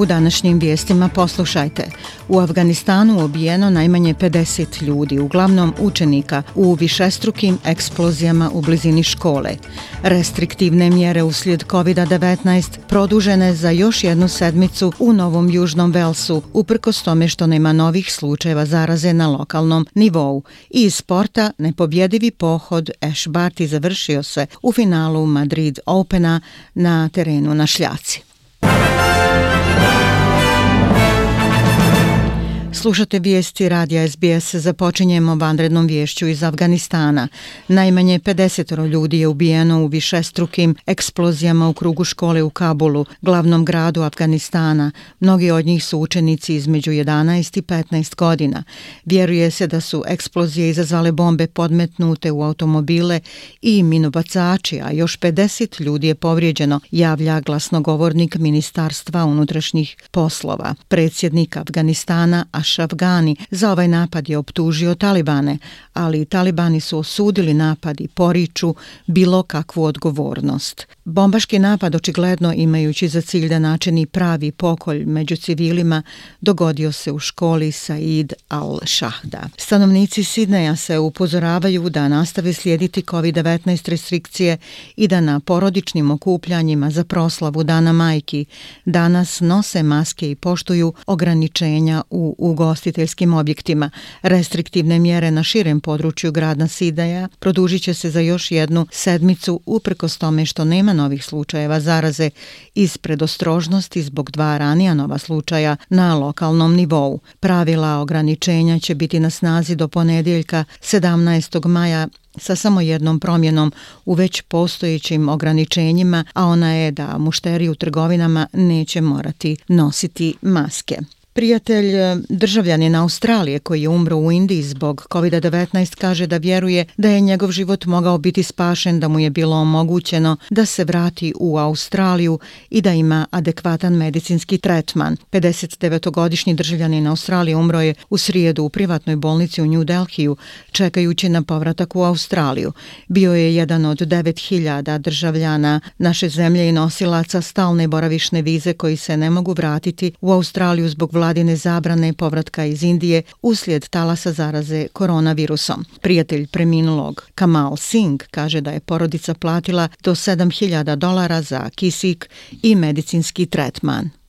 U današnjim vijestima poslušajte. U Afganistanu obijeno najmanje 50 ljudi, uglavnom učenika, u višestrukim eksplozijama u blizini škole. Restriktivne mjere uslijed COVID-19 produžene za još jednu sedmicu u Novom Južnom Velsu, uprkos tome što nema novih slučajeva zaraze na lokalnom nivou. I iz sporta nepobjedivi pohod Ash Barty završio se u finalu Madrid Opena na terenu na Šljaci. Slušate vijesti radija SBS. Započinjemo vanrednom viješću iz Afganistana. Najmanje 50 ljudi je ubijeno u višestrukim eksplozijama u krugu škole u Kabulu, glavnom gradu Afganistana. Mnogi od njih su učenici između 11 i 15 godina. Vjeruje se da su eksplozije izazvale bombe podmetnute u automobile i minobacači, a još 50 ljudi je povrijeđeno, javlja glasnogovornik Ministarstva unutrašnjih poslova. Predsjednik Afganistana Ashraf Ghani za ovaj napad je optužio Talibane, ali Talibani su osudili napad i poriču bilo kakvu odgovornost. Bombaški napad, očigledno imajući za cilj da načini pravi pokolj među civilima, dogodio se u školi Said al-Shahda. Stanovnici Sidneja se upozoravaju da nastave slijediti COVID-19 restrikcije i da na porodičnim okupljanjima za proslavu Dana majki danas nose maske i poštuju ograničenja u ugostiteljskim objektima. Restriktivne mjere na širem području grada Sidaja produžit će se za još jednu sedmicu uprkos tome što nema novih slučajeva zaraze iz predostrožnosti zbog dva ranija nova slučaja na lokalnom nivou. Pravila ograničenja će biti na snazi do ponedjeljka 17. maja sa samo jednom promjenom u već postojećim ograničenjima, a ona je da mušteri u trgovinama neće morati nositi maske. Prijatelj e, državljanin Australije koji je umro u Indiji zbog COVID-19 kaže da vjeruje da je njegov život mogao biti spašen da mu je bilo omogućeno da se vrati u Australiju i da ima adekvatan medicinski tretman. 59-godišnji državljanin Australije umro je u srijedu u privatnoj bolnici u New Delhiju čekajući na povratak u Australiju. Bio je jedan od 9000 državljana naše zemlje i nosilaca stalne boravišne vize koji se ne mogu vratiti u Australiju zbog vladine zabrane povratka iz Indije uslijed talasa zaraze koronavirusom. Prijatelj preminulog Kamal Singh kaže da je porodica platila do 7000 dolara za kisik i medicinski tretman.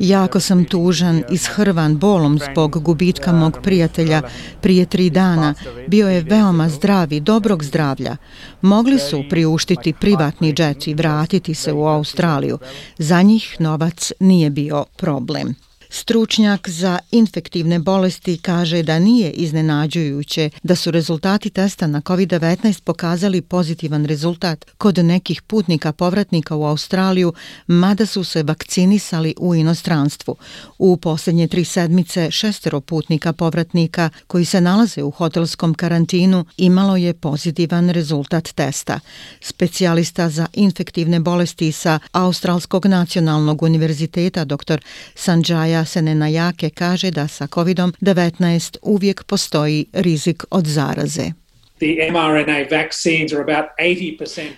Jako sam tužan i shrvan bolom zbog gubitka mog prijatelja prije tri dana. Bio je veoma zdravi, dobrog zdravlja. Mogli su priuštiti privatni džet i vratiti se u Australiju. Za njih novac nije bio problem. Stručnjak za infektivne bolesti kaže da nije iznenađujuće da su rezultati testa na COVID-19 pokazali pozitivan rezultat kod nekih putnika povratnika u Australiju, mada su se vakcinisali u inostranstvu. U posljednje tri sedmice šestero putnika povratnika koji se nalaze u hotelskom karantinu imalo je pozitivan rezultat testa. Specijalista za infektivne bolesti sa Australskog nacionalnog univerziteta dr. Sanjaya Senena Jake kaže da sa COVID-19 uvijek postoji rizik od zaraze.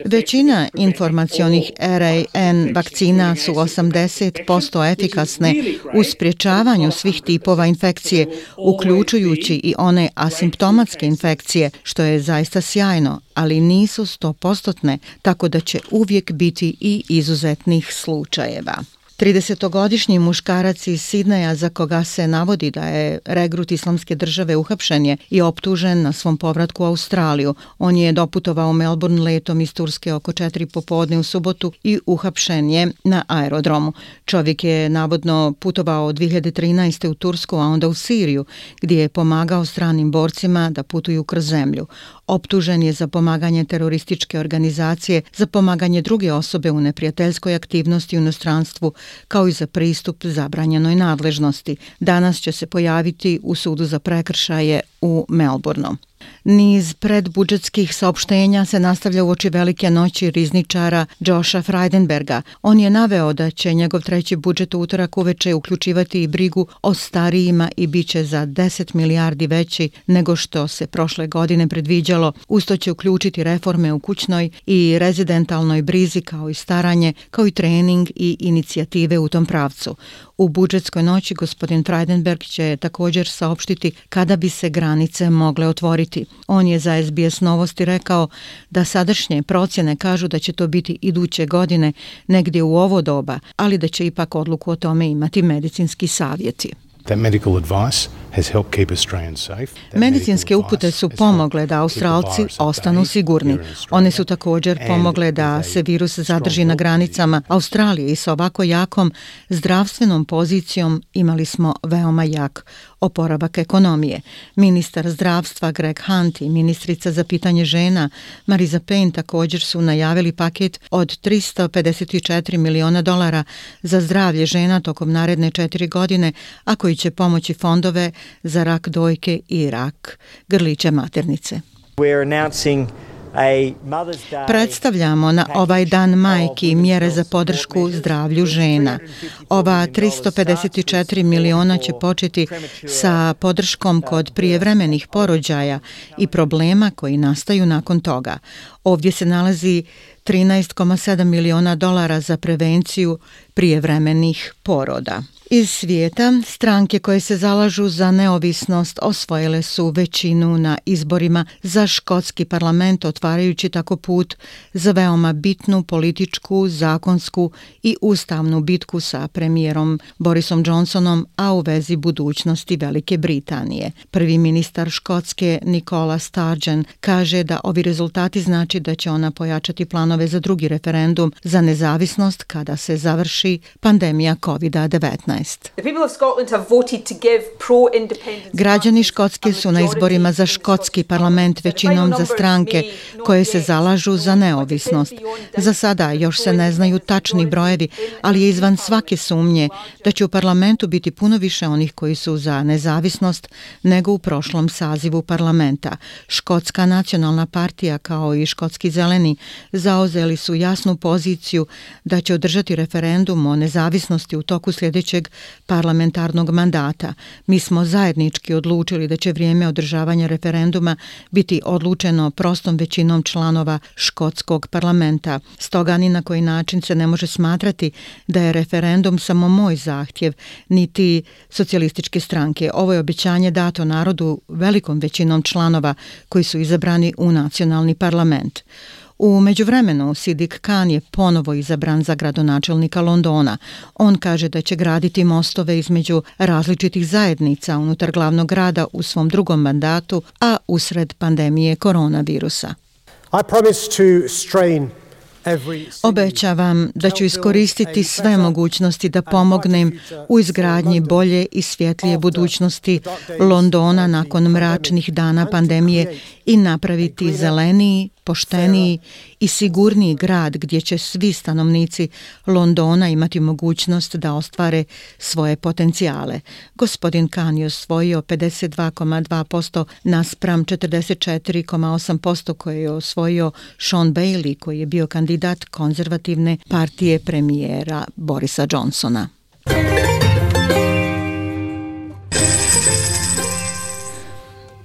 Većina informacionih RAN vakcina su 80% efikasne u spriječavanju svih tipova infekcije, uključujući i one asimptomatske infekcije, što je zaista sjajno, ali nisu 100%, tako da će uvijek biti i izuzetnih slučajeva. 30-godišnji muškarac iz Sidneja za koga se navodi da je regrut islamske države uhapšen je i optužen na svom povratku u Australiju. On je doputovao u Melbourne letom iz Turske oko 4 popodne u subotu i uhapšen je na aerodromu. Čovjek je navodno putovao 2013. u Tursku, a onda u Siriju, gdje je pomagao stranim borcima da putuju kroz zemlju. Optužen je za pomaganje terorističke organizacije, za pomaganje druge osobe u neprijateljskoj aktivnosti u inostranstvu, kao i za pristup zabranjenoj nadležnosti. Danas će se pojaviti u sudu za prekršaje u Melbourneu. Niz predbudžetskih saopštenja se nastavlja u oči velike noći rizničara Josha Freidenberga. On je naveo da će njegov treći budžet u utorak uveče uključivati i brigu o starijima i bit će za 10 milijardi veći nego što se prošle godine predviđalo. Usto će uključiti reforme u kućnoj i rezidentalnoj brizi kao i staranje, kao i trening i inicijative u tom pravcu. U budžetskoj noći gospodin Freidenberg će također saopštiti kada bi se granice mogle otvoriti. On je za SBS novosti rekao da sadašnje procjene kažu da će to biti iduće godine negdje u ovo doba, ali da će ipak odluku o tome imati medicinski savjeti. That medical advice Medicinske upute su pomogle da Australci ostanu sigurni. One su također pomogle da se virus zadrži na granicama Australije i sa ovako jakom zdravstvenom pozicijom imali smo veoma jak oporavak ekonomije. Ministar zdravstva Greg Hunt i ministrica za pitanje žena Mariza Payne također su najavili paket od 354 miliona dolara za zdravlje žena tokom naredne četiri godine, a koji će pomoći fondove za rak dojke i rak grlića maternice. We're announcing Predstavljamo na ovaj dan majki mjere za podršku zdravlju žena. Ova 354 miliona će početi sa podrškom kod prijevremenih porođaja i problema koji nastaju nakon toga. Ovdje se nalazi 13,7 miliona dolara za prevenciju prijevremenih poroda. Iz svijeta, stranke koje se zalažu za neovisnost osvojile su većinu na izborima za škotski parlament, otvarajući tako put za veoma bitnu političku, zakonsku i ustavnu bitku sa premijerom Borisom Johnsonom, a u vezi budućnosti Velike Britanije. Prvi ministar Škotske Nikola Sturgeon kaže da ovi rezultati znači da će ona pojačati planove za drugi referendum za nezavisnost kada se završi pandemija COVID-19. Građani Škotske su na izborima za škotski parlament većinom za stranke koje se zalažu za neovisnost. Za sada još se ne znaju tačni brojevi, ali je izvan svake sumnje da će u parlamentu biti puno više onih koji su za nezavisnost nego u prošlom sazivu parlamenta. Škotska nacionalna partija kao i škotski zeleni zauzeli su jasnu poziciju da će održati referendum o nezavisnosti u toku sljedećeg parlamentarnog mandata. Mi smo zajednički odlučili da će vrijeme održavanja referenduma biti odlučeno prostom većinom članova škotskog parlamenta. Stoga ni na koji način se ne može smatrati da je referendum samo moj zahtjev, niti socijalističke stranke. Ovo je obećanje dato narodu velikom većinom članova koji su izabrani u nacionalni parlament. U međuvremenu Sidik Khan je ponovo izabran za gradonačelnika Londona. On kaže da će graditi mostove između različitih zajednica unutar glavnog grada u svom drugom mandatu, a usred pandemije koronavirusa. I promise to strain Obećavam da ću iskoristiti sve mogućnosti da pomognem u izgradnji bolje i svjetlije budućnosti Londona nakon mračnih dana pandemije i napraviti zeleniji, pošteniji i sigurniji grad gdje će svi stanovnici Londona imati mogućnost da ostvare svoje potencijale. Gospodin Khan je osvojio 52,2% naspram 44,8% koje je osvojio Sean Bailey koji je bio kandidat konzervativne partije premijera Borisa Johnsona.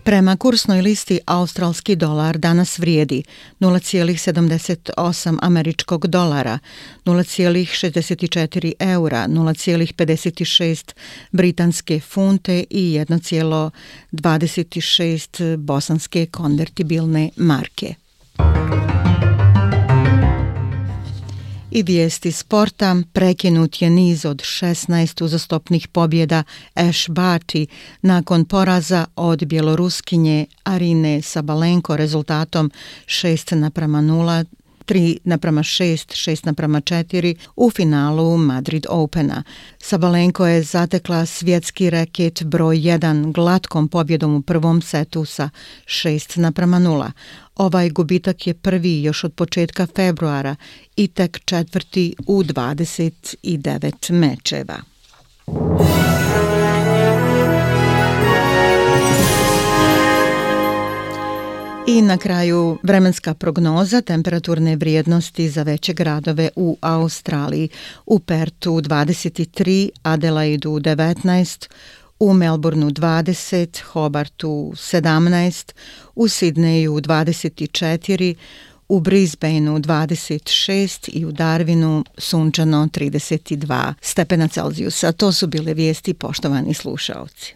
Prema kursnoj listi australski dolar danas vrijedi 0,78 američkog dolara, 0,64 eura, 0,56 britanske funte i 1,26 bosanske konvertibilne marke. I vijesti sporta, prekinut je niz od 16 uzastopnih pobjeda Ash Barty nakon poraza od bjeloruskinje Arine Sabalenko rezultatom 6 naprama 0 3 naprama 6, 6 naprama 4 u finalu Madrid Opena. Sabalenko je zatekla svjetski reket broj 1 glatkom pobjedom u prvom setu sa 6 naprama 0. Ovaj gubitak je prvi još od početka februara i tek četvrti u 29 mečeva. I na kraju vremenska prognoza temperaturne vrijednosti za veće gradove u Australiji. U Pertu 23, Adelaidu 19, u Melbourneu 20, Hobartu 17, u Sidneju 24, u Brisbaneu 26 i u Darwinu sunčano 32 stepena Celzijusa. To su bile vijesti poštovani slušaoci.